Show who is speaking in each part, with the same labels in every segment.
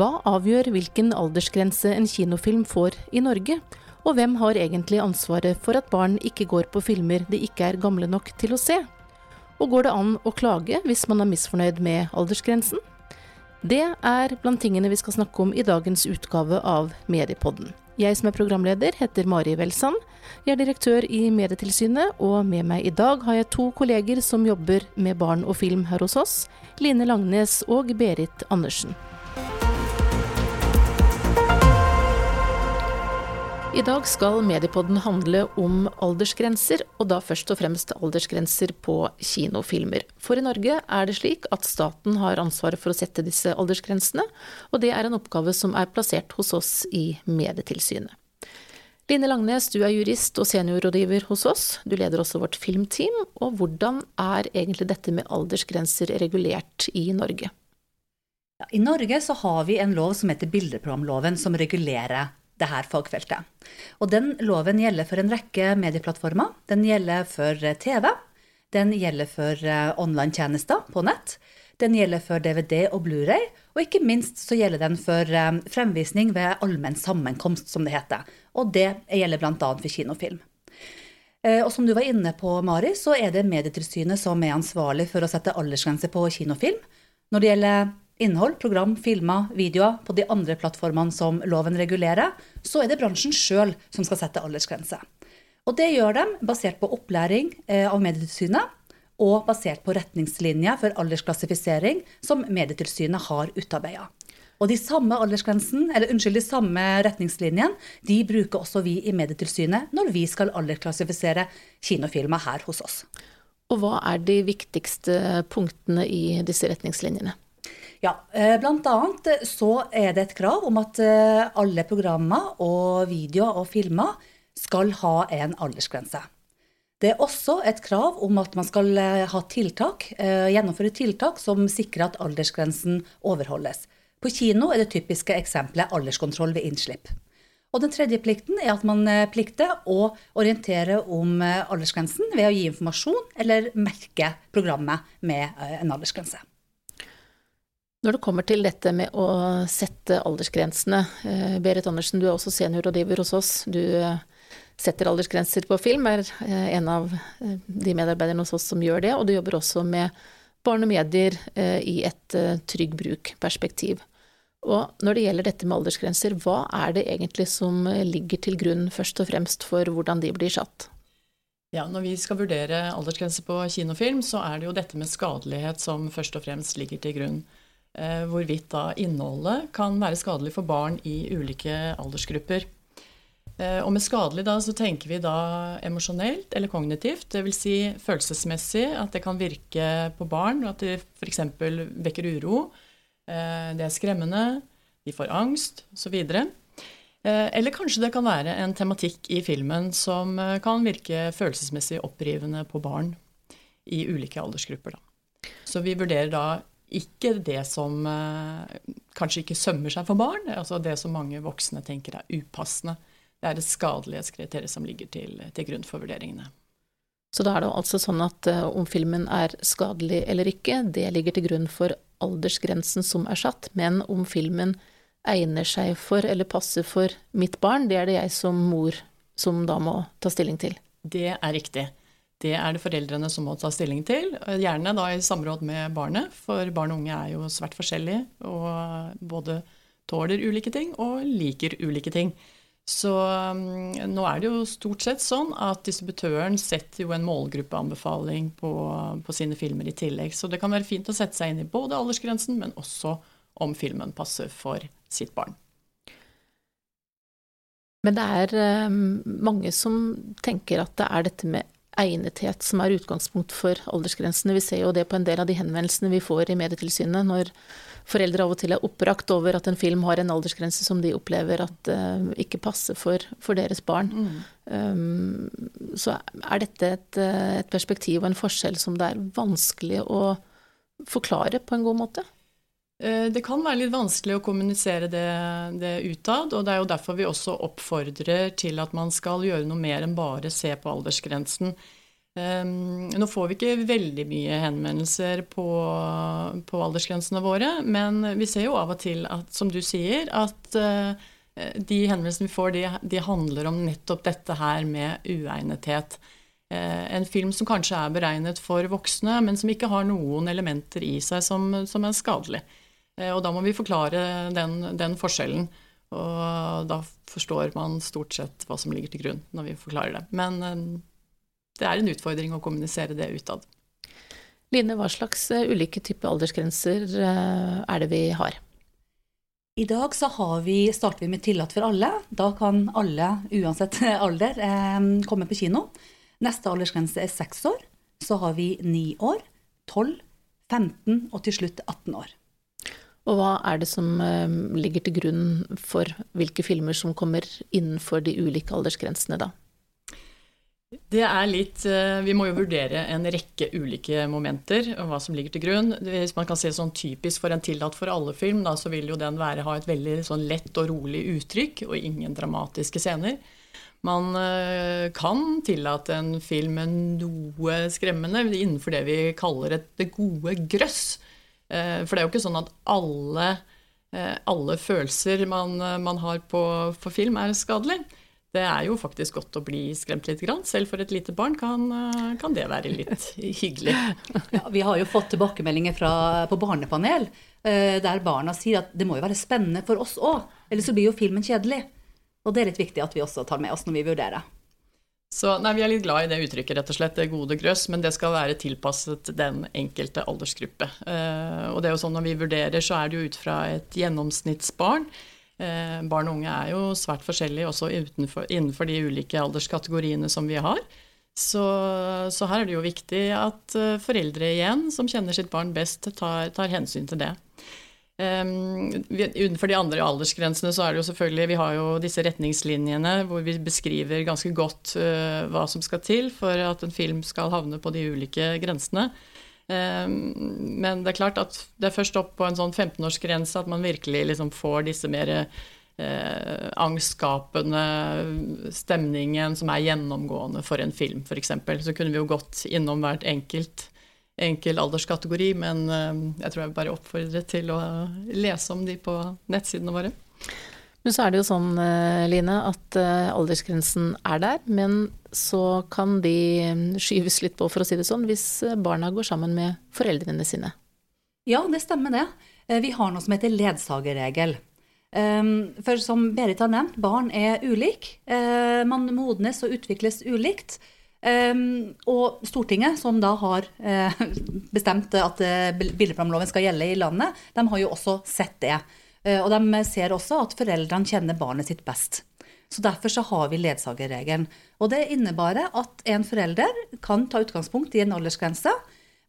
Speaker 1: Hva avgjør hvilken aldersgrense en kinofilm får i Norge? Og hvem har egentlig ansvaret for at barn ikke går på filmer de ikke er gamle nok til å se? Og går det an å klage hvis man er misfornøyd med aldersgrensen? Det er blant tingene vi skal snakke om i dagens utgave av Mediepodden. Jeg som er programleder heter Mari Welsand. Jeg er direktør i Medietilsynet, og med meg i dag har jeg to kolleger som jobber med barn og film her hos oss. Line Langnes og Berit Andersen. I dag skal Mediepodden handle om aldersgrenser, og da først og fremst aldersgrenser på kinofilmer. For i Norge er det slik at staten har ansvaret for å sette disse aldersgrensene, og det er en oppgave som er plassert hos oss i Medietilsynet. Line Langnes, du er jurist og seniorrådgiver hos oss. Du leder også vårt filmteam. Og hvordan er egentlig dette med aldersgrenser regulert i Norge?
Speaker 2: I Norge så har vi en lov som heter bildeprogramloven, som regulerer det her fagfeltet. Og den loven gjelder for en rekke medieplattformer. Den gjelder for eh, TV. Den gjelder for eh, online-tjenester på nett. Den gjelder for DVD og Blu-ray, og ikke minst så gjelder den for eh, fremvisning ved allmenn sammenkomst, som det heter. Og det gjelder bl.a. for kinofilm. Og som du var inne på, Mari, så er det Medietilsynet som er ansvarlig for å sette aldersgrense på kinofilm. Når det gjelder innhold, program, filmer, videoer på de andre plattformene som loven regulerer, så er det bransjen sjøl som skal sette aldersgrense. Og det gjør de basert på opplæring eh, av Medietilsynet og basert på retningslinjer for aldersklassifisering som Medietilsynet har utarbeida. Og de samme unnskyld, de samme retningslinjene de bruker også vi i Medietilsynet når vi skal aldersklassifisere kinofilmer her hos oss.
Speaker 1: Og hva er de viktigste punktene i disse retningslinjene?
Speaker 2: Ja, bl.a. blant annet så er det et krav om at eh, alle programmer og videoer og filmer skal ha en aldersgrense. Det er også et krav om at man skal eh, ha tiltak, gjennomføre tiltak som sikrer at aldersgrensen overholdes. På kino er det typiske eksempelet alderskontroll ved innslipp. Og den tredje plikten er at man plikter å orientere om aldersgrensen ved å gi informasjon eller merke programmet med en aldersgrense.
Speaker 1: Når det kommer til dette med å sette aldersgrensene, eh, Berit Andersen, du er også seniorrådgiver hos oss. Du eh, setter aldersgrenser på film, er eh, en av de medarbeiderne hos oss som gjør det. Og du jobber også med barn og medier i et trygg bruk-perspektiv. Og når det gjelder dette med aldersgrenser, hva er det egentlig som ligger til grunn først og fremst for hvordan de blir satt?
Speaker 3: Ja, Når vi skal vurdere aldersgrenser på kinofilm, så er det jo dette med skadelighet som først og fremst ligger til grunn. Eh, hvorvidt da innholdet kan være skadelig for barn i ulike aldersgrupper. Eh, og med skadelig da, så tenker vi da emosjonelt eller kognitivt, dvs. Si følelsesmessig, at det kan virke på barn, at de f.eks. vekker uro. Eh, det er skremmende, de får angst osv. Eller kanskje det kan være en tematikk i filmen som kan virke følelsesmessig opprivende på barn i ulike aldersgrupper. Da. Så vi vurderer da ikke det som eh, kanskje ikke sømmer seg for barn, altså det som mange voksne tenker er upassende. Det er det skadelighetskriteriet som ligger til, til, grunn for vurderingene.
Speaker 1: Så da er det altså sånn at uh, om filmen er skadelig eller ikke, det ligger til grunn for aldersgrensen som er satt, men om filmen egner seg for eller passer for mitt barn, det er det jeg som mor som da må ta stilling til?
Speaker 3: Det er riktig. Det er det foreldrene som må ta stilling til, gjerne da i samråd med barnet. For barn og unge er jo svært forskjellige og både tåler ulike ting og liker ulike ting. Så um, nå er det jo stort sett sånn at distributøren setter jo en målgruppeanbefaling på, på sine filmer i tillegg. Så det kan være fint å sette seg inn i både aldersgrensen, men også om filmen passer for sitt barn.
Speaker 1: Men det er um, mange som tenker at det er dette med egnethet som er utgangspunkt for aldersgrensene. Vi ser jo det på en del av de henvendelsene vi får i Medietilsynet, når foreldre av og til er oppbrakt over at en film har en aldersgrense som de opplever at uh, ikke passer for, for deres barn. Mm. Um, så er dette et, et, perspektiv og en forskjell som det er vanskelig å forklare på en god måte?
Speaker 3: Eh, det kan være litt vanskelig å kommunisere det, det, utad. og Det er jo derfor vi også oppfordrer til at man skal gjøre noe mer enn bare se på aldersgrensen. Um, nå får vi ikke veldig mye henvendelser på, på, aldersgrensene våre, men vi ser jo av og til at, som du sier, at uh, de henvendelsene vi får, de, de, handler om nettopp dette her med uegnethet. Uh, en film som kanskje er beregnet for voksne, men som ikke har noen elementer i seg som, som er skadelig. Uh, og da må vi forklare den, den forskjellen. Og da forstår man stort sett hva som ligger til grunn når vi forklarer det. Men det er en utfordring å kommunisere det utad.
Speaker 1: Line, hva slags eh, ulike typer aldersgrenser eh, er det vi har?
Speaker 2: I dag så vi, starter vi med tillatt for alle. Da kan alle, uansett alder, eh, komme på kino. Neste aldersgrense er seks år. Så har vi ni år, 12, 15 og til slutt 18 år.
Speaker 1: Og hva er det som ligger til grunn for hvilke filmer som kommer innenfor de ulike aldersgrensene, da?
Speaker 3: Det er litt eh, Vi må jo vurdere en rekke ulike momenter og hva som ligger til grunn. Hvis man kan se sånn typisk for en tillatt for alle-film, da, så vil jo den være, ha et veldig sånn lett og rolig uttrykk og ingen dramatiske scener. Man eh, kan tillate en film med noe skremmende innenfor det vi kaller et det gode grøss. Eh, for det er jo ikke sånn at alle, alle følelser man, man har på, på film, er skadelig det er jo faktisk godt å bli skremt litt. Grann. Selv for et lite barn kan, eh, kan det være litt hyggelig.
Speaker 2: Ja, vi har jo fått tilbakemeldinger fra, på barnepanel eh, der barna sier at det må jo være spennende for oss òg, ellers så blir jo filmen kjedelig. Og det er litt viktig at vi også tar med oss når vi vurderer.
Speaker 3: Så nei, Vi er litt glad i det uttrykket, rett og slett, det gode grøss, men det skal være tilpasset den enkelte aldersgruppe. Uh, og det er jo sånn Når vi vurderer, så er det jo ut fra et gjennomsnittsbarn. Eh, barn og unge er jo svært forskjellige også utenfor, innenfor de ulike alderskategoriene som vi har. Så, så, her er det jo viktig at eh, foreldre igjen, som kjenner sitt barn best, tar, tar hensyn til det. Um, de andre aldersgrensene så er det jo selvfølgelig Vi har jo disse retningslinjene hvor vi beskriver ganske godt uh, hva som skal til for at en film skal havne på de ulike grensene. Um, men det er klart at det er først opp på en sånn 15-årsgrense at man virkelig liksom får disse mer uh, angstskapende stemningen som er gjennomgående for en film, f.eks. Så kunne vi jo gått innom hvert enkelt enkel alderskategori, men eh, jeg tror jeg bare oppfordrer til å lese om de på nettsidene våre.
Speaker 1: Men så er det jo sånn, eh, Line, at eh, aldersgrensen er der. Men så kan de skyves litt på, for å si det sånn, hvis barna går sammen med foreldrene sine.
Speaker 2: Ja, det stemmer det. Vi har noe som heter ledsagerregel. Ehm, for som Berit har nevnt, barn er ulike. Man modnes og utvikles ulikt. Ehm, og Stortinget, som da har bestemt at billedplanloven skal gjelde i landet, de har jo også sett det. Uh, og de ser også at foreldrene kjenner barnet sitt best. Så Derfor så har vi ledsagerregelen. Og Det innebærer at en forelder kan ta utgangspunkt i en aldersgrense,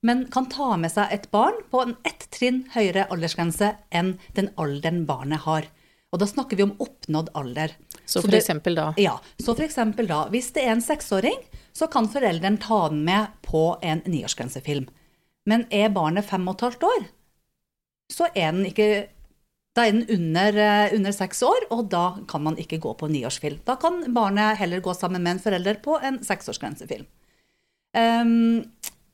Speaker 2: men kan ta med seg et barn på en ett trinn høyere aldersgrense enn den alderen barnet har. Og da snakker vi om oppnådd alder.
Speaker 1: Så eksempel da?
Speaker 2: Ja. Så for da, hvis det er en seksåring, så kan forelderen ta den med på en niårsgrensefilm. Men er barnet fem og et halvt år, så er den ikke da er den under, eh, under seks år, og da kan man ikke gå på niårsfilm. Da kan barnet heller gå sammen med en forelder på en seksårsgrensefilm. Um,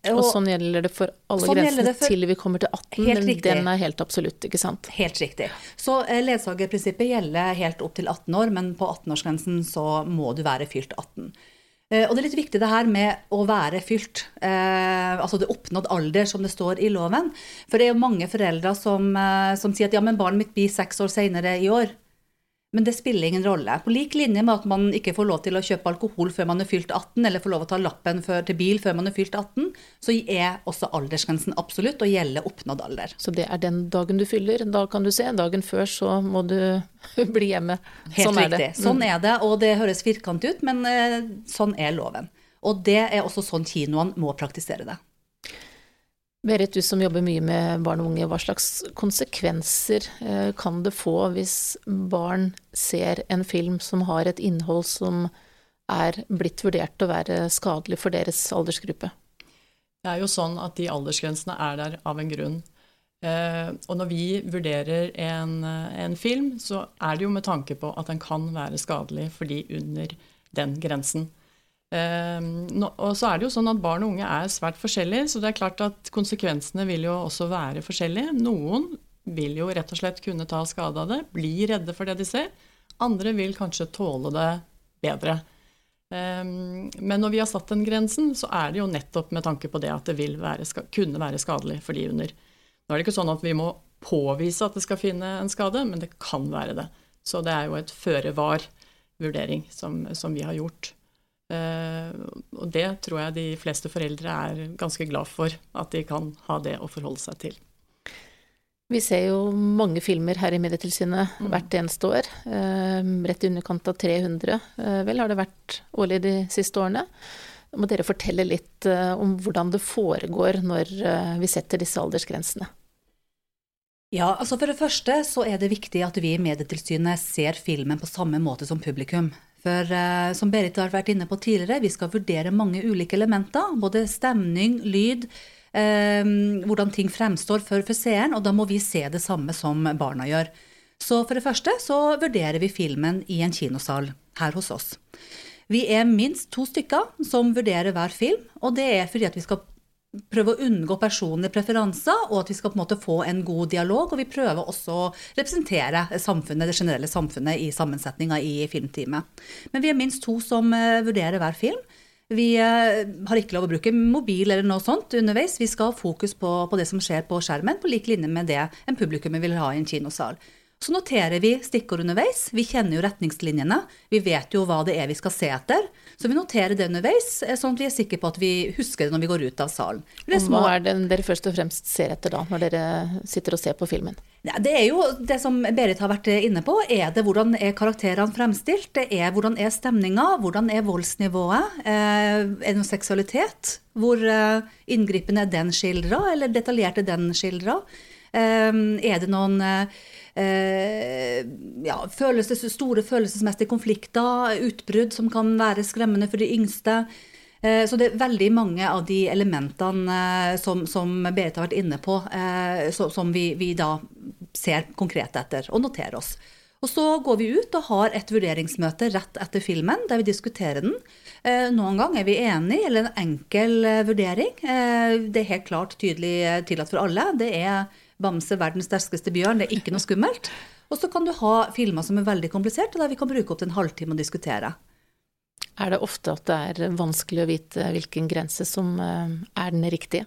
Speaker 1: og, og, sånn gjelder det for alle sånn grensene for, til vi kommer til 18. men Den er helt absolutt, ikke sant?
Speaker 2: Helt riktig. Så eh, ledsagerprinsippet gjelder helt opp til 18 år, men på 18-årsgrensen så må du være fylt 18. Eh, og det er litt viktig det her med å være fylt, eh, altså det oppnådd alder, som det står i loven. For det er jo mange foreldre som, eh, som sier at ja, men barnet mitt blir seks år senere i år. Men det spiller ingen rolle. På lik linje med at man ikke får lov til å kjøpe alkohol før man er fylt 18, eller får lov å ta lappen for, til bil før man er fylt 18, så er også aldersgrensen absolutt og gjelder oppnådd alder.
Speaker 1: Så det er den dagen du fyller. Da kan du se. Dagen før så må du bli hjemme.
Speaker 2: Helt sånn riktig. Er det. Sånn mm. er det, og det høres firkantet ut, men eh, sånn er loven. Og det er også sånn kinoene må praktisere det.
Speaker 1: Berit, du som jobber mye med barn og unge, hva slags konsekvenser eh, kan det få hvis barn ser en film som har et innhold som er blitt vurdert å være skadelig for deres aldersgruppe?
Speaker 3: Det er jo sånn at de aldersgrensene er der av en grunn. Eh, og når vi vurderer en, en film, så er det jo med tanke på at den kan være skadelig for de under den grensen. Og så er det jo sånn at Barn og unge er svært forskjellige, så det er klart at konsekvensene vil jo også være forskjellige. Noen vil jo rett og slett kunne ta skade av det, bli redde for det de ser. Andre vil kanskje tåle det bedre. Men når vi har satt den grensen, så er det jo nettopp med tanke på det at det vil være, kunne være skadelig for de under. Nå er det ikke sånn at vi må påvise at det skal finne en skade, men det kan være det. Så det er jo et føre-var-vurdering som, som, vi har gjort. Uh, og det tror jeg de fleste foreldre er ganske glad for, at de kan ha det å forholde seg til.
Speaker 1: Vi ser jo mange filmer her i Medietilsynet mm. hvert eneste år. Uh, rett i underkant av 300, uh, eh, vel, har det vært årlig de siste årene. Må dere fortelle litt om hvordan det foregår når vi setter disse aldersgrensene?
Speaker 2: Ja, altså For det første så er det viktig at vi i Medietilsynet ser filmen på samme måte som publikum. For uh, som Berit har vært inne på tidligere, vi skal vurdere mange ulike elementer. Både stemning, lyd, uh, hvordan ting fremstår for, for seeren. Og da må vi se det samme som barna gjør. Så for det første så vurderer vi filmen i en kinosal her hos oss. Vi er minst to stykker som vurderer hver film, og det er fordi at vi skal prøve å unngå personlige preferanser, og at vi skal på en måte få en god dialog. Og vi prøver også å representere samfunnet, det generelle samfunnet i sammensetninga i filmteamet. Men vi er minst to som uh, vurderer hver film. Vi uh, har ikke lov å bruke mobil eller noe sånt underveis. Vi skal ha fokus på, på det som skjer på skjermen, på lik linje med det en publikum vil ha i en kinosal. Så noterer vi stikkord underveis. Vi kjenner jo retningslinjene. Vi vet jo hva det er vi skal se etter. Så vi noterer det underveis, eh, sånn at vi er sikre på at vi husker det når vi går ut av salen.
Speaker 1: Og hva er det dere først og fremst ser etter da, når dere sitter og ser på filmen?
Speaker 2: Det er jo det som Berit har vært inne på. Er det hvordan er karakterene fremstilt? Det er hvordan er stemninga? Hvordan er voldsnivået? Eh, er det noe seksualitet? Hvor eh, inngripende er den skildra, eller detaljert er den skildra? Er det noen Eh, ja, følelses, store følelsesmessige konflikter, utbrudd som kan være skremmende for de yngste. Eh, så det er veldig mange av de elementene eh, som, som Berit har vært inne på, som vi, vi da ser konkret etter og noterer oss. Og så går vi ut og har et vurderingsmøte rett etter filmen, der vi diskuterer den. Noen gang er vi enige, eller en enkel vurdering. Det er helt klart tydelig tillatt for alle. Det er Bamse, verdens sterkeste bjørn, det er ikke noe skummelt. Og så kan du ha filmer som er veldig kompliserte, der vi kan bruke opp til en halvtime og diskutere.
Speaker 1: Er det ofte at det er vanskelig å vite hvilken grense som eh, er den riktige?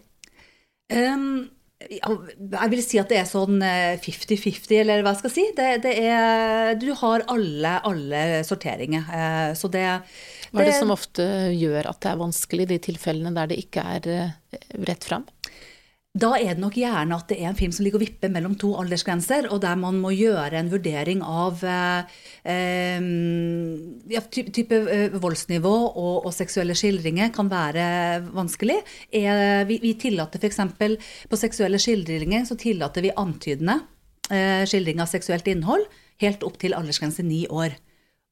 Speaker 2: Um, jeg vil si at det er sånn 50-50, eh, eller hva jeg skal si. Det, det er, du har alle, alle sorteringer. Så det, det,
Speaker 1: Hva er det som ofte gjør at det er vanskelig, de tilfellene der det ikke er rett fram?
Speaker 2: Da er det nok gjerne at det er en film som ligger og vipper mellom to aldersgrenser, og der man må gjøre en vurdering av eh, eh ja, type, type eh, voldsnivå og, og, seksuelle skildringer kan være vanskelig. Er, vi, vi tillater f.eks. på seksuelle skildringer så tillater vi antydende eh, skildring av seksuelt innhold helt opp til aldersgrense ni år.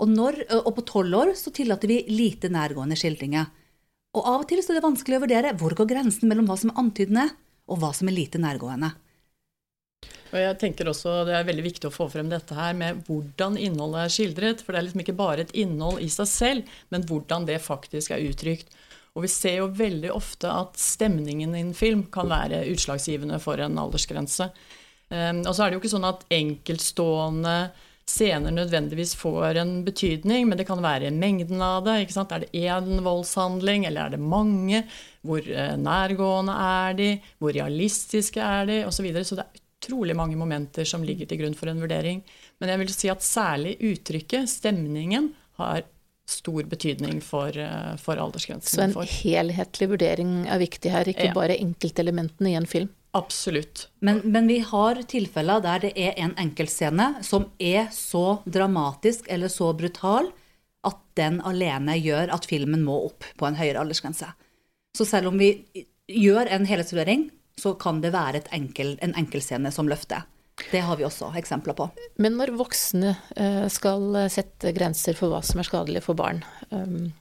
Speaker 2: Og, når, og på tolv år så tillater vi lite nærgående skildringer. Og av og til så er det vanskelig å vurdere hvor går grensen mellom hva som er antydende og hva som er lite nærgående.
Speaker 3: Og jeg tenker også Det er veldig viktig å få frem dette her med hvordan innholdet er skildret. For det er liksom ikke bare et innhold i seg selv, men hvordan det faktisk er uttrykt. Og vi ser jo veldig ofte at stemningen i en film kan være utslagsgivende for en aldersgrense. Um, og så er det jo ikke sånn at enkeltstående scener nødvendigvis får en betydning, men det kan være mengden av det. Er det én voldshandling, eller er det mange? Hvor eh, nærgående er de? Hvor realistiske er de? Og så, videre. så det er utrolig mange momenter som ligger til grunn for en vurdering. Men jeg vil si at særlig uttrykket, stemningen, har stor betydning for, eh, for aldersgrensen.
Speaker 1: Så en helhetlig vurdering er viktig her, ikke ja. bare enkeltelementene i en film?
Speaker 3: Absolutt.
Speaker 2: Men, men, vi har tilfeller der det er en enkeltscene som er så dramatisk eller så brutal at den alene gjør at filmen må opp på en høyere aldersgrense. Så selv om vi gjør en helhetsvurdering, så kan det være enkel, en enkeltscene som løfter. Det har vi også eksempler på.
Speaker 1: Men når voksne eh, skal sette grenser for hva som er skadelig for barn, um,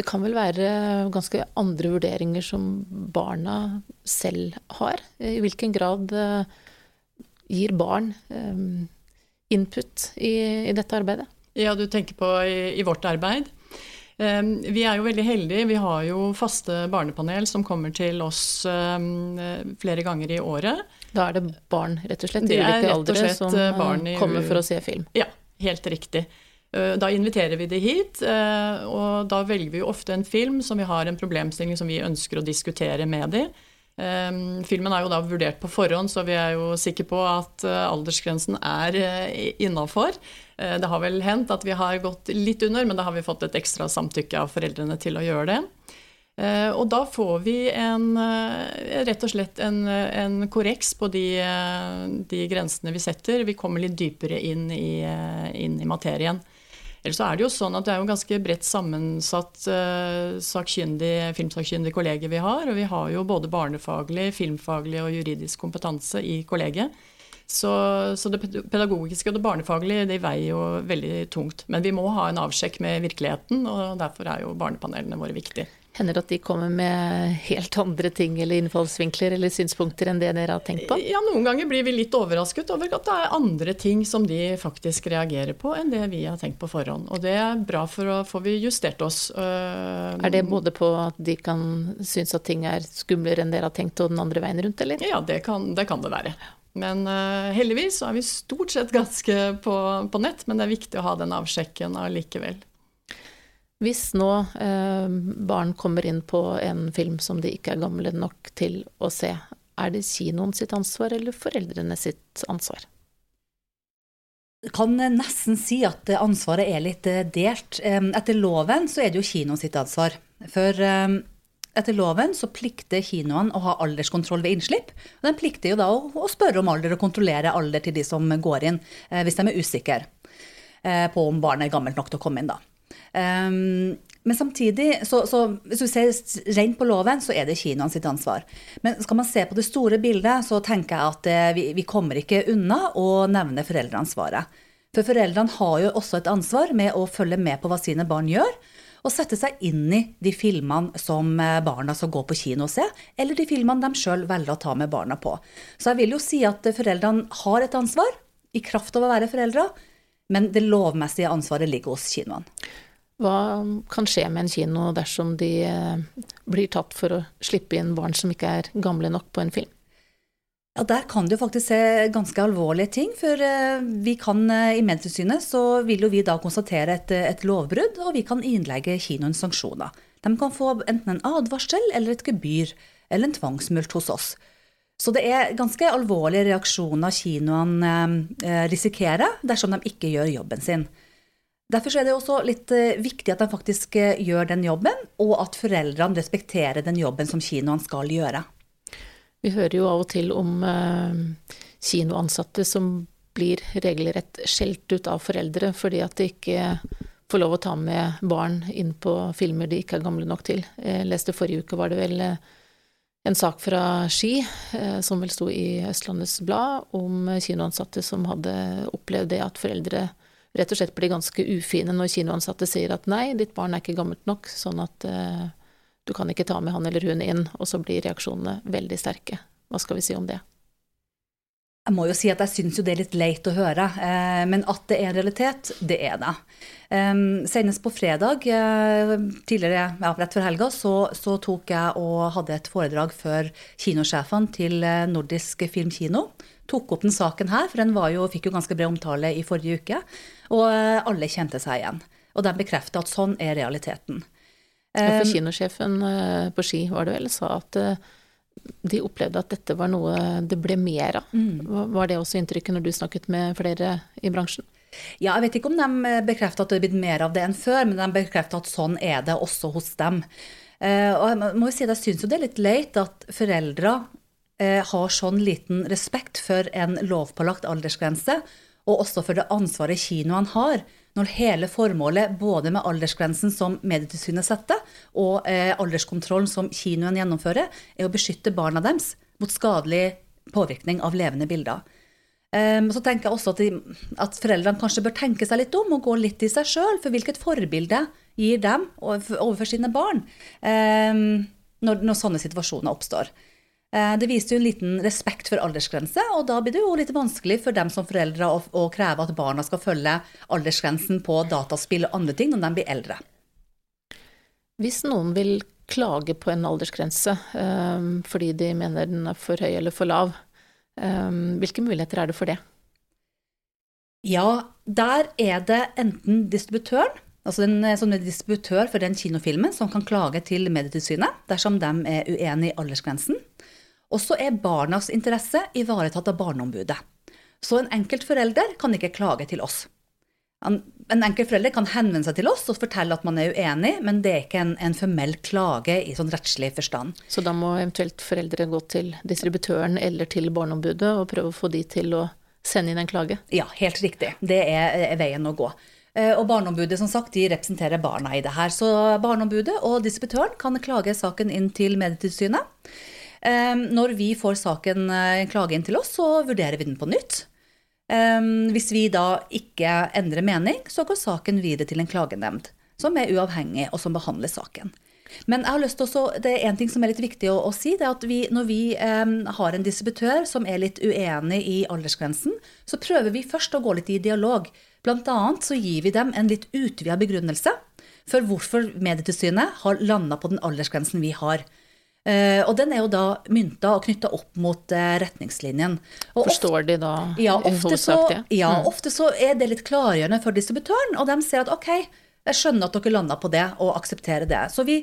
Speaker 1: det kan vel være ganske andre vurderinger som barna selv har? I hvilken grad eh, gir barn eh, input i, dette arbeidet?
Speaker 3: Ja, du tenker på i, i vårt arbeid. Vi er jo veldig heldige. Vi har jo faste barnepanel som kommer til oss flere ganger i året.
Speaker 1: Da er det barn rett og slett i ulike aldre som kommer for å se film?
Speaker 3: Ja, helt riktig. Da inviterer vi de hit, og da velger vi ofte en film som vi har en problemstilling som vi ønsker å diskutere med dem. Ehm, filmen er jo da vurdert på forhånd, så vi er jo sikre på at eh, aldersgrensen er eh, innafor. Eh, det har vel hendt at vi har gått litt under, men da har vi fått et ekstra samtykke av foreldrene til å gjøre det. Og da får vi en, rett og slett en, en korreks på de, de, grensene vi setter. Vi kommer litt dypere inn i, inn i materien. Ellers så er det jo sånn at det er jo ganske bredt sammensatt uh, sakkyndig, filmsakkyndig kollegie vi har. Og vi har jo både barnefaglig, filmfaglig og juridisk kompetanse i kollegiet. Så, så, det pedagogiske og det barnefaglige det veier jo veldig tungt. Men vi må ha en avsjekk med virkeligheten, og derfor er jo barnepanelene våre viktige.
Speaker 1: Hender det at de kommer med helt andre ting eller innfallsvinkler eller synspunkter enn det dere har tenkt på?
Speaker 3: Ja, noen ganger blir vi litt overrasket over at det er andre ting som de faktisk reagerer på enn det vi har tenkt på forhånd. Og det er bra, for å få vi justert oss.
Speaker 1: Øh, er det både på at de kan synes at ting er skumlere enn dere har tenkt, og den andre veien rundt, eller?
Speaker 3: Ja, det kan det, kan det være. Men uh, heldigvis så er vi stort sett ganske på, på nett, men det er viktig å ha den avsjekken allikevel.
Speaker 1: Hvis nå eh, barn kommer inn på en film som de ikke er gamle nok til å se, er det kinoen sitt ansvar eller foreldrene sitt ansvar?
Speaker 2: Jeg kan nesten si at ansvaret er litt eh, delt. Etter loven så er det jo kino sitt ansvar. For eh, etter loven så plikter kinoene å ha alderskontroll ved innslipp. De plikter jo da å spørre om alder og kontrollere alder til de som går inn, eh, hvis de er usikre på om barnet er gammelt nok til å komme inn. da. Um, men samtidig, så, så, hvis du ser rent på loven, så er det kinoene sitt ansvar. Men skal man se på det store bildet, så tenker jeg at eh, vi, vi kommer ikke unna å nevne foreldreansvaret. For foreldrene har jo også et ansvar med å følge med på hva sine barn gjør. Og sette seg inn i de filmene som eh, barna skal gå på kino og se, eller de filmene de sjøl velger å ta med barna på. Så jeg vil jo si at foreldrene har et ansvar, i kraft av å være foreldre, men det lovmessige ansvaret ligger hos kinoene.
Speaker 1: Hva kan skje med en kino dersom de eh, blir tatt for å slippe inn barn som ikke er gamle nok på en film?
Speaker 2: Ja, Der kan jo faktisk se ganske alvorlige ting. For eh, vi kan eh, i Medietilsynet så vil jo vi da konstatere et, et lovbrudd, og vi kan innlegge kinoen sanksjoner. De kan få enten en advarsel eller et gebyr eller en tvangsmult hos oss. Så det er ganske alvorlige reaksjoner kinoene risikerer dersom de ikke gjør jobben sin. Derfor er det også litt eh, viktig at de faktisk eh, gjør den jobben, og at foreldrene respekterer den jobben som kinoene skal gjøre.
Speaker 1: Vi hører jo av og til om eh, kinoansatte som blir regelrett skjelt ut av foreldre fordi at de ikke får lov å ta med barn inn på filmer de ikke er gamle nok til. Jeg leste forrige uke var det vel en sak fra Ski, som vel sto i Østlandets Blad, om kinoansatte som hadde opplevd det at foreldre rett og slett blir ganske ufine når kinoansatte sier at nei, ditt barn er ikke gammelt nok, sånn at uh, du kan ikke ta med han eller hun inn, og så blir reaksjonene veldig sterke. Hva skal vi si om det?
Speaker 2: Jeg må jo si at jeg syns jo det er litt leit å høre, eh, men at det er en realitet, det er det. Um, senest på fredag, eh, tidligere, ja, rett før helga, så, så, tok jeg og hadde et foredrag for kinosjefene til eh, Nordisk Filmkino tok opp den saken her, for den jo, fikk jo ganske bred omtale i forrige uke. Og eh, alle kjente seg igjen. Og de bekrefter at sånn er realiteten.
Speaker 1: Ja, for eh, kinosjefen på Ski var det vel, sa at de opplevde at dette var noe det ble mer av. Mm. Var det også inntrykket når du snakket med flere i bransjen?
Speaker 2: Ja, jeg vet ikke om de bekrefter at det er blitt mer av det enn før, men de bekrefter at sånn er det også hos dem. Og jeg må jo si at jeg syns jo det er litt leit at foreldre Eh, har sånn liten respekt for en lovpålagt aldersgrense, og også for det ansvaret kinoene har, når hele formålet både med aldersgrensen som Medietilsynet setter, og eh, alderskontrollen som kinoen gjennomfører, er å beskytte barna deres mot skadelig påvirkning av levende bilder. Um, så tenker jeg også at, de, at, foreldrene kanskje bør tenke seg litt om og gå litt i seg sjøl. For hvilket forbilde gir dem overfor sine barn um, når, når, sånne situasjoner oppstår. Eh, det viser jo en liten respekt for aldersgrense, og da blir det jo litt vanskelig for dem som foreldre å, å kreve at barna skal følge aldersgrensen på dataspill og andre ting når de blir eldre.
Speaker 1: Hvis noen vil klage på en aldersgrense um, fordi de mener den er for høy eller for lav, um, hvilke muligheter er det for det?
Speaker 2: Ja, der er det enten distributøren, altså en er distributør for den kinofilmen, som kan klage til Medietilsynet dersom de er uenig i aldersgrensen. Og så er barnas interesse ivaretatt av Barneombudet. Så en enkelt forelder kan ikke klage til oss. En enkelt forelder kan henvende seg til oss og fortelle at man er uenig, men det er ikke en, en formell klage i sånn rettslig forstand.
Speaker 1: Så da må eventuelt foreldre gå til distributøren eller til Barneombudet og prøve å få de til å sende inn en klage?
Speaker 2: Ja, helt riktig. Det er, er veien å gå. Eh, og Barneombudet som sagt, de representerer barna i det her. Så Barneombudet og distributøren kan klage saken inn til Medietilsynet. Eh, når vi får saken en eh, klage inn til oss, så vurderer vi den på nytt. Hvis vi da ikke endrer mening, så går saken videre til en klagenemnd, som er uavhengig, og som behandler saken. Men jeg har lyst til også, det er en ting som er litt viktig å, å si, det er at vi, når vi eh, har en distributør som er litt uenig i aldersgrensen, så prøver vi først å gå litt i dialog. Blant annet så gir vi dem en litt utvida begrunnelse for hvorfor Medietilsynet har landa på den aldersgrensen vi har. Uh, og den er jo da mynta og knytta opp mot uh, retningslinjen.
Speaker 1: Og Forstår ofte, de da
Speaker 2: ja, ofte så, ja, mm. ofte så er det litt klargjørende for distributøren, og de ser at ok, jeg skjønner at dere landa på det og aksepterer det. Så vi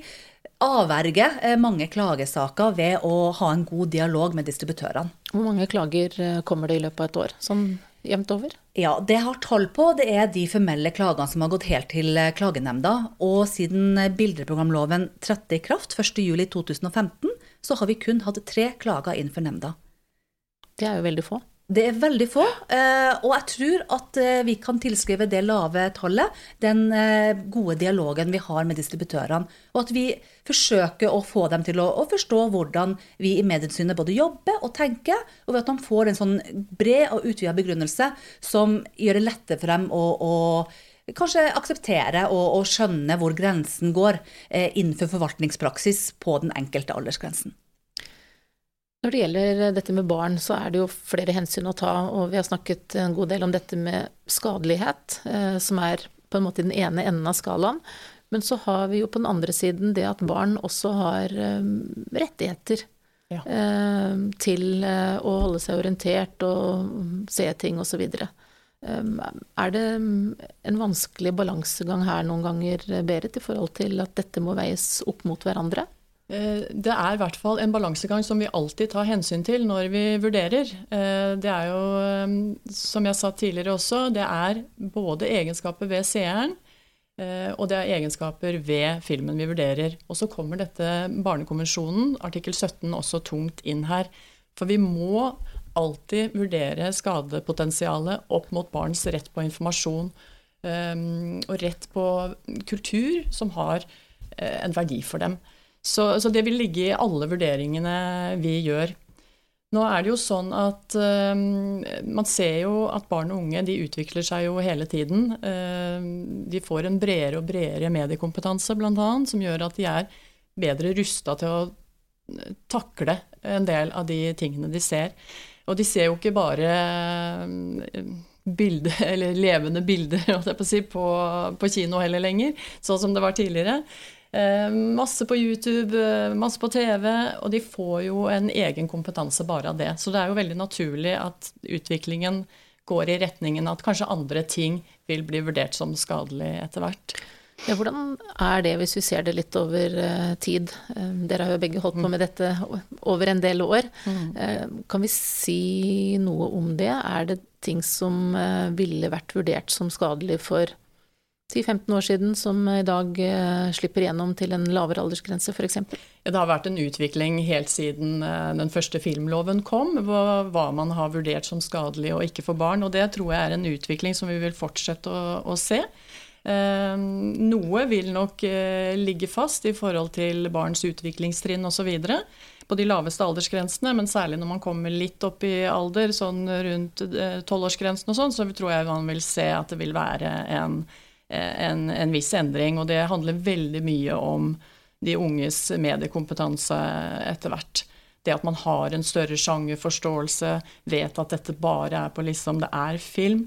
Speaker 2: avverger eh, mange klagesaker ved å ha en god dialog med distributørene.
Speaker 1: Hvor mange klager eh, kommer det i løpet av et år? Sånn jevnt over?
Speaker 2: Ja, Det jeg har tall på, det er de formelle klagene som har gått helt til eh, klagenemnda. Og siden bildeprogramloven trådte i kraft 1.7.2015, så har vi kun hatt tre klager inn for nemnda.
Speaker 1: Det er jo veldig få.
Speaker 2: Det er veldig få, eh, og jeg tror at eh, vi kan tilskrive det lave tallet den eh, gode dialogen vi har med distributørene. Og at vi forsøker å få dem til å, forstå hvordan vi i Medietilsynet både jobber og tenker, og ved at de får en sånn bred og utvida begrunnelse som gjør det lettere for dem å, å kanskje akseptere og, og, skjønne hvor grensen går innenfor forvaltningspraksis på den enkelte aldersgrensen.
Speaker 1: Når det gjelder dette med barn, så er det jo flere hensyn å ta, og vi har snakket en god del om dette med skadelighet, eh, som er på en måte i den ene enden av skalaen. Men så har vi jo på den andre siden det at barn også har eh, rettigheter ja. Eh, til å holde seg orientert og se ting osv. Er det en vanskelig balansegang her noen ganger, Berit, i forhold til at dette må veies opp mot hverandre?
Speaker 3: Eh, det er i hvert fall en balansegang som vi alltid tar hensyn til når vi vurderer. Eh, det er jo, eh, som jeg sa tidligere også, det er både egenskaper ved seeren og det er egenskaper ved filmen vi vurderer. Og så kommer dette Barnekonvensjonen, artikkel 17, også tungt inn her. For vi må alltid vurdere skadepotensialet opp mot barns rett på informasjon og rett på kultur som har en verdi for dem. Så, så, det vil ligge i alle vurderingene vi gjør. Nå er det jo sånn at uh, man ser jo at barn og unge de utvikler seg jo hele tiden. Uh, de får en bredere og bredere mediekompetanse bl.a., som gjør at de er bedre rusta til å takle en del av de tingene de ser. Og de ser jo ikke bare bilder, eller levende bilder på, på, på kino heller lenger, sånn som det var tidligere. Eh, masse på YouTube, eh, masse på TV, og de får jo en egen kompetanse bare av det. Så det er jo veldig naturlig at utviklingen går i retningen at kanskje andre ting vil bli vurdert som skadelig etter hvert.
Speaker 1: Ja, hvordan er det hvis vi ser det litt over uh, tid? Dere har jo begge holdt på mm. med dette over en del år. Mm. Kan vi si noe om det? Er det ting som ville vært vurdert som skadelig for 10-15 år siden som i dag eh, slipper gjennom til en lavere aldersgrense f.eks.?
Speaker 3: Ja, det har vært en utvikling helt siden eh, den første filmloven kom, hva, man har vurdert som skadelig og ikke for barn. Og det tror jeg er en utvikling som vi vil fortsette å, å se. Eh, noe vil nok ligge fast i forhold til barns utviklingstrinn osv. på de laveste aldersgrensene, men særlig når man kommer litt opp i alder, sånn rundt tolvårsgrensen og sånn, så tror jeg man vil se at det vil være en en, en, viss endring. Og det handler veldig mye om de unges mediekompetanse etter hvert. Det at man har en større sjangerforståelse, vet at dette bare er på liksom det er film,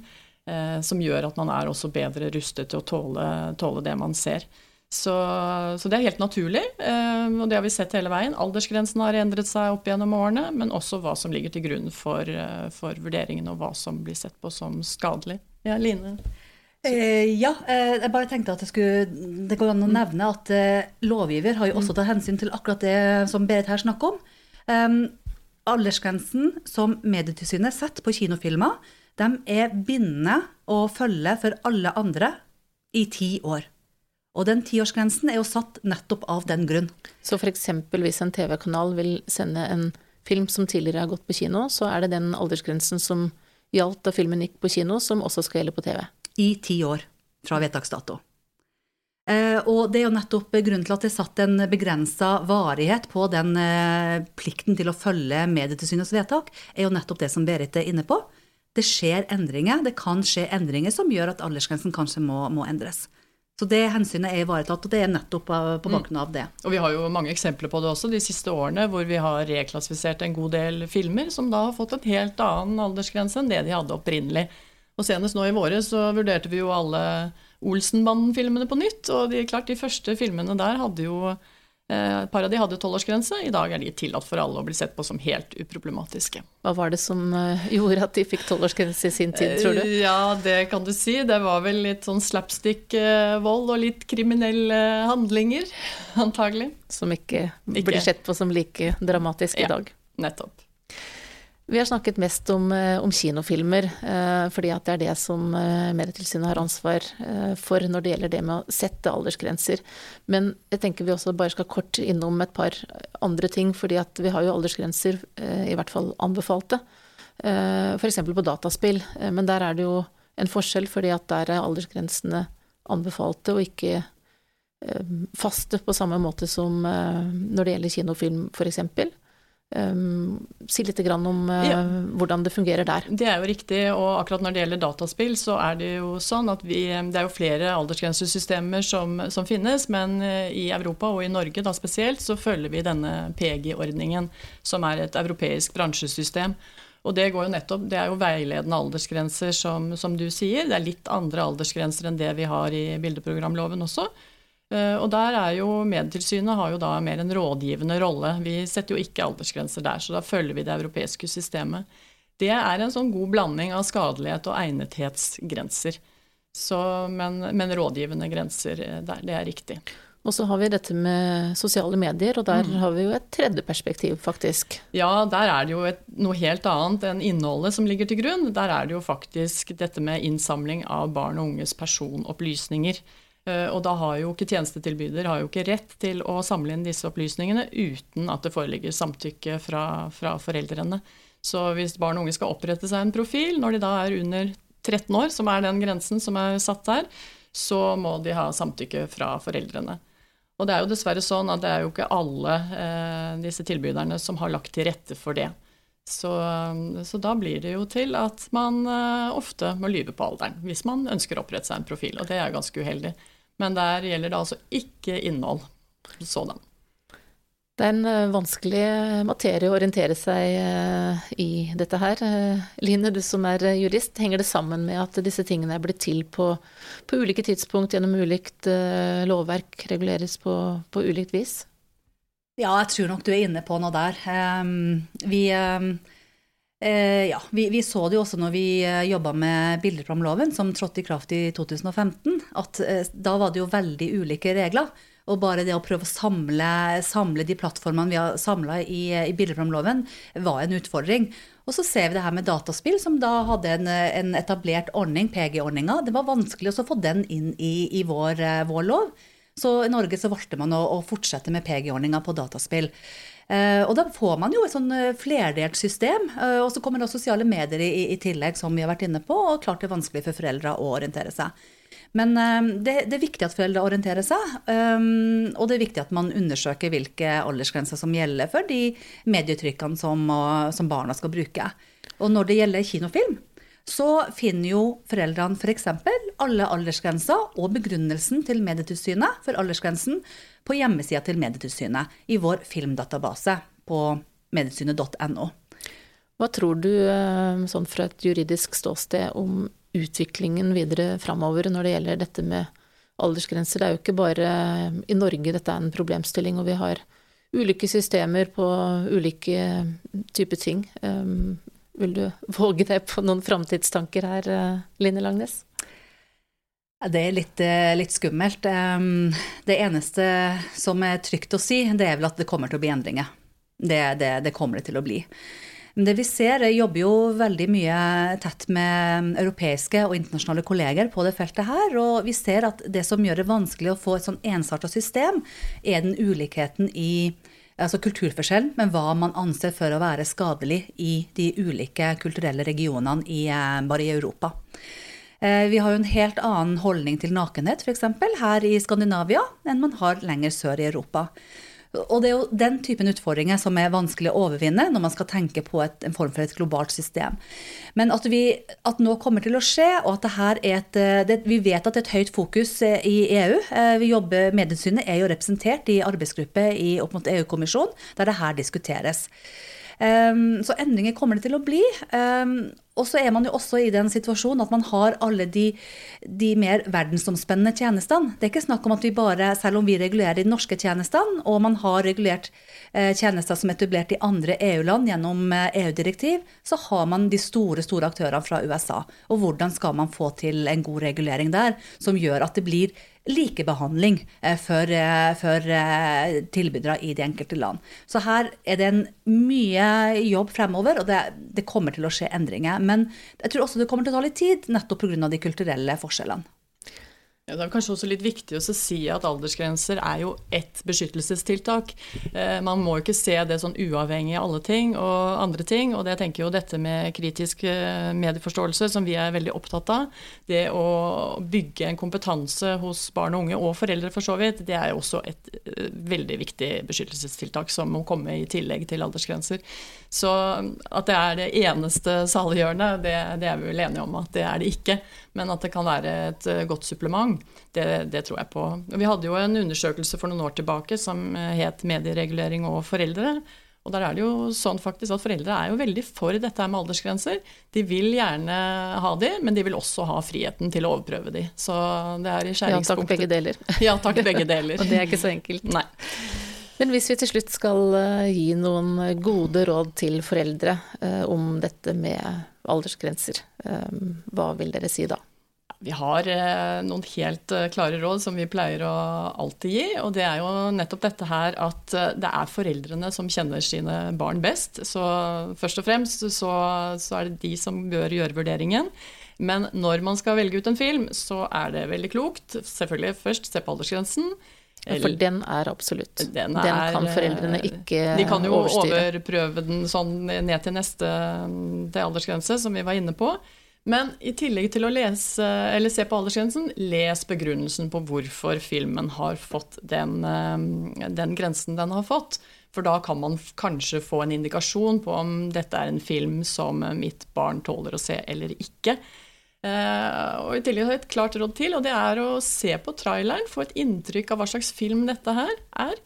Speaker 3: eh, som gjør at man er også bedre rustet til å tåle, tåle det man ser. Så, så, det er helt naturlig, eh, og det har vi sett hele veien. Aldersgrensen har endret seg opp gjennom årene, men også hva som ligger til grunn for, eh, for vurderingen, og hva som blir sett på som skadelig. Ja, Line?
Speaker 2: Eh, ja, eh, jeg bare tenkte at skulle, det går an å nevne at eh, lovgiver har jo også tatt hensyn til akkurat det som Berit her snakker om. Um, aldersgrensen som Medietilsynet setter på kinofilmer, de er bindende å følge for alle andre i ti år. Og den tiårsgrensen er jo satt nettopp av den grunn.
Speaker 1: Så f.eks. hvis en TV-kanal vil sende en film som tidligere har gått på kino, så er det den aldersgrensen som gjaldt da filmen gikk på kino, som også skal gjelde på TV?
Speaker 2: I ti år fra vedtaksdato. Eh, og det er jo nettopp grunnen til at det er satt en begrensa varighet på den eh, plikten til å følge Medietilsynets vedtak, er jo nettopp det som Berit er inne på. Det skjer endringer. Det kan skje endringer som gjør at aldersgrensen kanskje må, må endres. Så det hensynet er ivaretatt, og det er nettopp på mm. bakgrunn av det.
Speaker 3: Mm. Og Vi har jo mange eksempler på det også de siste årene, hvor vi har reklassifisert en god del filmer som da har fått en helt annen aldersgrense enn det de hadde opprinnelig. Og senest nå i våre så vurderte vi jo alle Olsenbanden-filmene på nytt. Og de, klart, de første filmene der hadde jo eh, et par av de hadde tolvårsgrense. I dag er de tillatt for alle å bli sett på som helt uproblematiske.
Speaker 1: Hva var det som eh, gjorde at de fikk tolvårsgrense i sin tid, tror du?
Speaker 3: Eh, ja, det kan du si. Det var vel litt sånn slapstick-vold og litt kriminelle handlinger, antagelig.
Speaker 1: Som ikke, ikke. blir sett på som like dramatisk i ja, dag.
Speaker 3: Nettopp.
Speaker 1: Vi har snakket mest om, eh, om kinofilmer, eh, fordi det er det som eh, Medietilsynet har ansvar for når det gjelder det med å sette aldersgrenser. Men jeg tenker vi også bare skal kort innom et par andre ting, fordi vi har jo aldersgrenser, i hvert fall anbefalte. F.eks. på dataspill, men der er det jo en forskjell, fordi der er aldersgrensene anbefalte og ikke faste på samme måte som når det gjelder kinofilm, f.eks. Um, si litt om uh, ja. hvordan det fungerer der.
Speaker 3: Det er jo riktig, og akkurat når det gjelder dataspill, så er det jo sånn at vi Det er jo flere aldersgrensesystemer som, som finnes, men uh, i Europa og i Norge da spesielt så følger vi denne PEGI-ordningen, som er et europeisk bransjesystem. Og det, går jo nettopp, det er jo veiledende aldersgrenser, som, som du sier. Det er litt andre aldersgrenser enn det vi har i bildeprogramloven også. Eh, og der er jo Medietilsynet har jo da mer en rådgivende rolle. Vi setter jo ikke aldersgrenser der, så da følger vi det europeiske systemet. Det er en sånn god blanding av skadelighet og egnethetsgrenser. Så, men, men, rådgivende grenser, eh, der, det er riktig.
Speaker 1: Og så har vi dette med sosiale medier, og der mm. har vi jo et tredje perspektiv, faktisk.
Speaker 3: Ja, der er det jo et, noe helt annet enn innholdet som ligger til grunn. Der er det jo faktisk dette med innsamling av barn og unges personopplysninger. Eh, og da har jo ikke tjenestetilbyder har jo ikke rett til å samle inn disse opplysningene uten at det foreligger samtykke fra, fra, foreldrene. Så hvis barn og unge skal opprette seg en profil når de da er under 13 år, som er den grensen som er satt der, så må de ha samtykke fra foreldrene. Og det er jo dessverre sånn at det er jo ikke alle eh, disse tilbyderne som har lagt til rette for det. Så, så, da blir det jo til at man uh, ofte må lyve på alderen hvis man ønsker å opprette seg en profil, og det er ganske uheldig. Men der gjelder det altså ikke innhold sådan.
Speaker 1: Det er en uh, vanskelig materie å orientere seg uh, i dette her. Line, du som er jurist, henger det sammen med at disse tingene er blitt til på, på ulike tidspunkt gjennom ulikt lovverk, reguleres på, på ulikt vis?
Speaker 2: Ja, jeg tror nok du er inne på noe der. Um, vi, uh, ja, vi, vi, så det jo også når vi eh, jobba med bildeprogramloven, som trådte i kraft i 2015, at uh, da var det jo veldig ulike regler. Og bare det å prøve å samle, samle de plattformene vi har samla i, i bildeprogramloven, var en utfordring. Og så ser vi det her med dataspill, som da hadde en, en etablert ordning, PG-ordninga. Det var vanskelig å få den inn i, i vår, vår lov. Så i Norge så valgte man å, å fortsette med PG-ordninga på dataspill. Eh, og da får man jo et sånn eh, flerdelt system. Eh, og så kommer det sosiale medier i, i, tillegg, som vi har vært inne på. Og klart det er vanskelig for foreldre å orientere seg. Men det, det, er viktig at foreldre orienterer seg. Og det er viktig at man undersøker hvilke aldersgrenser som gjelder for de medietrykkene som, som barna skal bruke. Og når det gjelder kinofilm, så finner jo foreldrene f.eks. For alle aldersgrenser og begrunnelsen til Medietilsynet for aldersgrensen på hjemmesida til Medietilsynet i vår filmdatabase på medietilsynet.no.
Speaker 1: Hva tror du, eh, sånn fra et juridisk ståsted, om utviklingen videre framover når det gjelder dette med aldersgrenser. Det er jo ikke bare i Norge dette er en problemstilling, og vi har ulike systemer på ulike typer ting. Vil du våge deg på noen framtidstanker her, Line Langnes?
Speaker 2: Det er litt, eh, litt, skummelt. Det eneste som er trygt å si, det er vel at det kommer til å bli endringer. Det, det, det kommer det til å bli. Det vi ser, jeg jobber jo veldig mye tett med europeiske og internasjonale kolleger på det feltet her. Og vi ser at det som gjør det vanskelig å få et sånn ensarta system, er den ulikheten i altså kulturforskjell, men hva man anser for å være skadelig i de ulike kulturelle regionene i, eh, bare i Europa. Eh, vi har jo en helt annen holdning til nakenhet f.eks. her i Skandinavia enn man har lenger sør i Europa. Og det er jo den typen utfordringer som er vanskelig å overvinne når man skal tenke på et, en form for et globalt system. Men at, vi, at nå kommer til å skje, og at et eh, det, Vi vet at det er et høyt fokus eh, i EU. Vi jobber, Medietilsynet er jo representert i arbeidsgruppe i, opp mot EU-kommisjonen, der det her diskuteres. Um, så endringer kommer det til å bli. Um, og så er man jo også i den situasjonen at man har alle de, de, mer verdensomspennende tjenestene. Det er ikke snakk om at vi bare, selv om vi regulerer de norske tjenestene, og man har regulert eh, tjenester som er etablert i andre EU-land gjennom eh, EU-direktiv, så har man de store, store aktørene fra USA. Og hvordan skal man få til en god regulering der, som gjør at det blir likebehandling eh, for, eh, for eh, tilbydere i de enkelte land. Så her er det en mye jobb fremover, og det, det kommer til å skje endringer. Men jeg tror også det kommer til å ta litt tid, nettopp pga. de kulturelle forskjellene.
Speaker 3: Ja, det er kanskje også litt viktig å si at aldersgrenser er jo ett beskyttelsestiltak. Eh, man må ikke se det sånn uavhengig av alle ting og andre ting. Og det tenker jo dette med kritisk eh, medieforståelse, som vi er veldig opptatt av. Det å bygge en kompetanse hos barn og unge, og foreldre for så vidt, det er jo også et eh, veldig viktig beskyttelsestiltak som må komme i tillegg til aldersgrenser. Så at det er det eneste saliggjørende, det, det er vi vel enige om at det er det ikke. Men at det kan være et eh, godt supplement, det, det, tror jeg på. Vi hadde jo en undersøkelse for noen år tilbake som eh, het 'Medieregulering og foreldre'. Og der er det jo sånn faktisk at Foreldre er jo veldig for dette med aldersgrenser. De vil gjerne ha de, men de vil også ha friheten til å overprøve de. Så det er i skjæringspunktet.
Speaker 1: Ja takk, begge deler.
Speaker 3: ja takk, begge deler.
Speaker 1: og det er ikke så enkelt.
Speaker 3: Nei.
Speaker 1: Men hvis vi til slutt skal eh, gi noen gode råd til foreldre om dette med aldersgrenser. Hva vil dere si da?
Speaker 3: Vi har eh, noen helt eh, klare råd som vi pleier å alltid gi. Og det er jo nettopp dette her at eh, det er foreldrene som kjenner sine barn best. Så først og fremst så, så er det de som bør gjøre vurderingen. Men når man skal velge ut en film, så er det veldig klokt selvfølgelig først se på aldersgrensen.
Speaker 1: For den er absolutt. Den, er, den, kan foreldrene ikke overstyre.
Speaker 3: De kan jo overstyre. overprøve den sånn ned til neste til aldersgrense, som vi var inne på. Men i tillegg til å lese, eller se på aldersgrensen, les begrunnelsen på hvorfor filmen har fått den, eh, den grensen den har fått. For da kan man kanskje få en indikasjon på om dette er en film som mitt barn tåler å se eller ikke. Uh, og I tillegg har jeg et klart råd til, og det er å se på traileren. Få et inntrykk av hva slags film dette her er.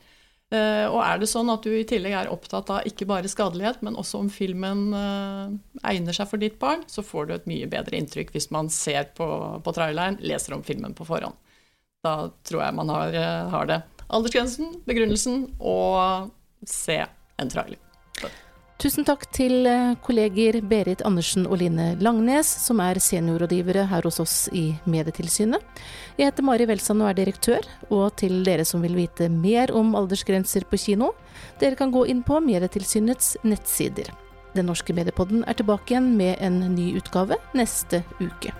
Speaker 3: Uh, og er det sånn at du i tillegg er opptatt av ikke bare skadelighet, men også om filmen uh, egner seg for ditt barn, så får du et mye bedre inntrykk hvis man ser på, på traileren, leser om filmen på forhånd. Da tror jeg man har, har det. Aldersgrensen, begrunnelsen og se en trailer.
Speaker 1: Tusen takk til eh, kolleger Berit Andersen og Line Langnes, som er seniorrådgivere her hos oss i Medietilsynet. Jeg heter Mari Welsand og er direktør, og til dere som vil vite mer om aldersgrenser på kino, dere kan gå inn på Medietilsynets nettsider. Den norske mediepodden er tilbake igjen med en ny utgave neste uke.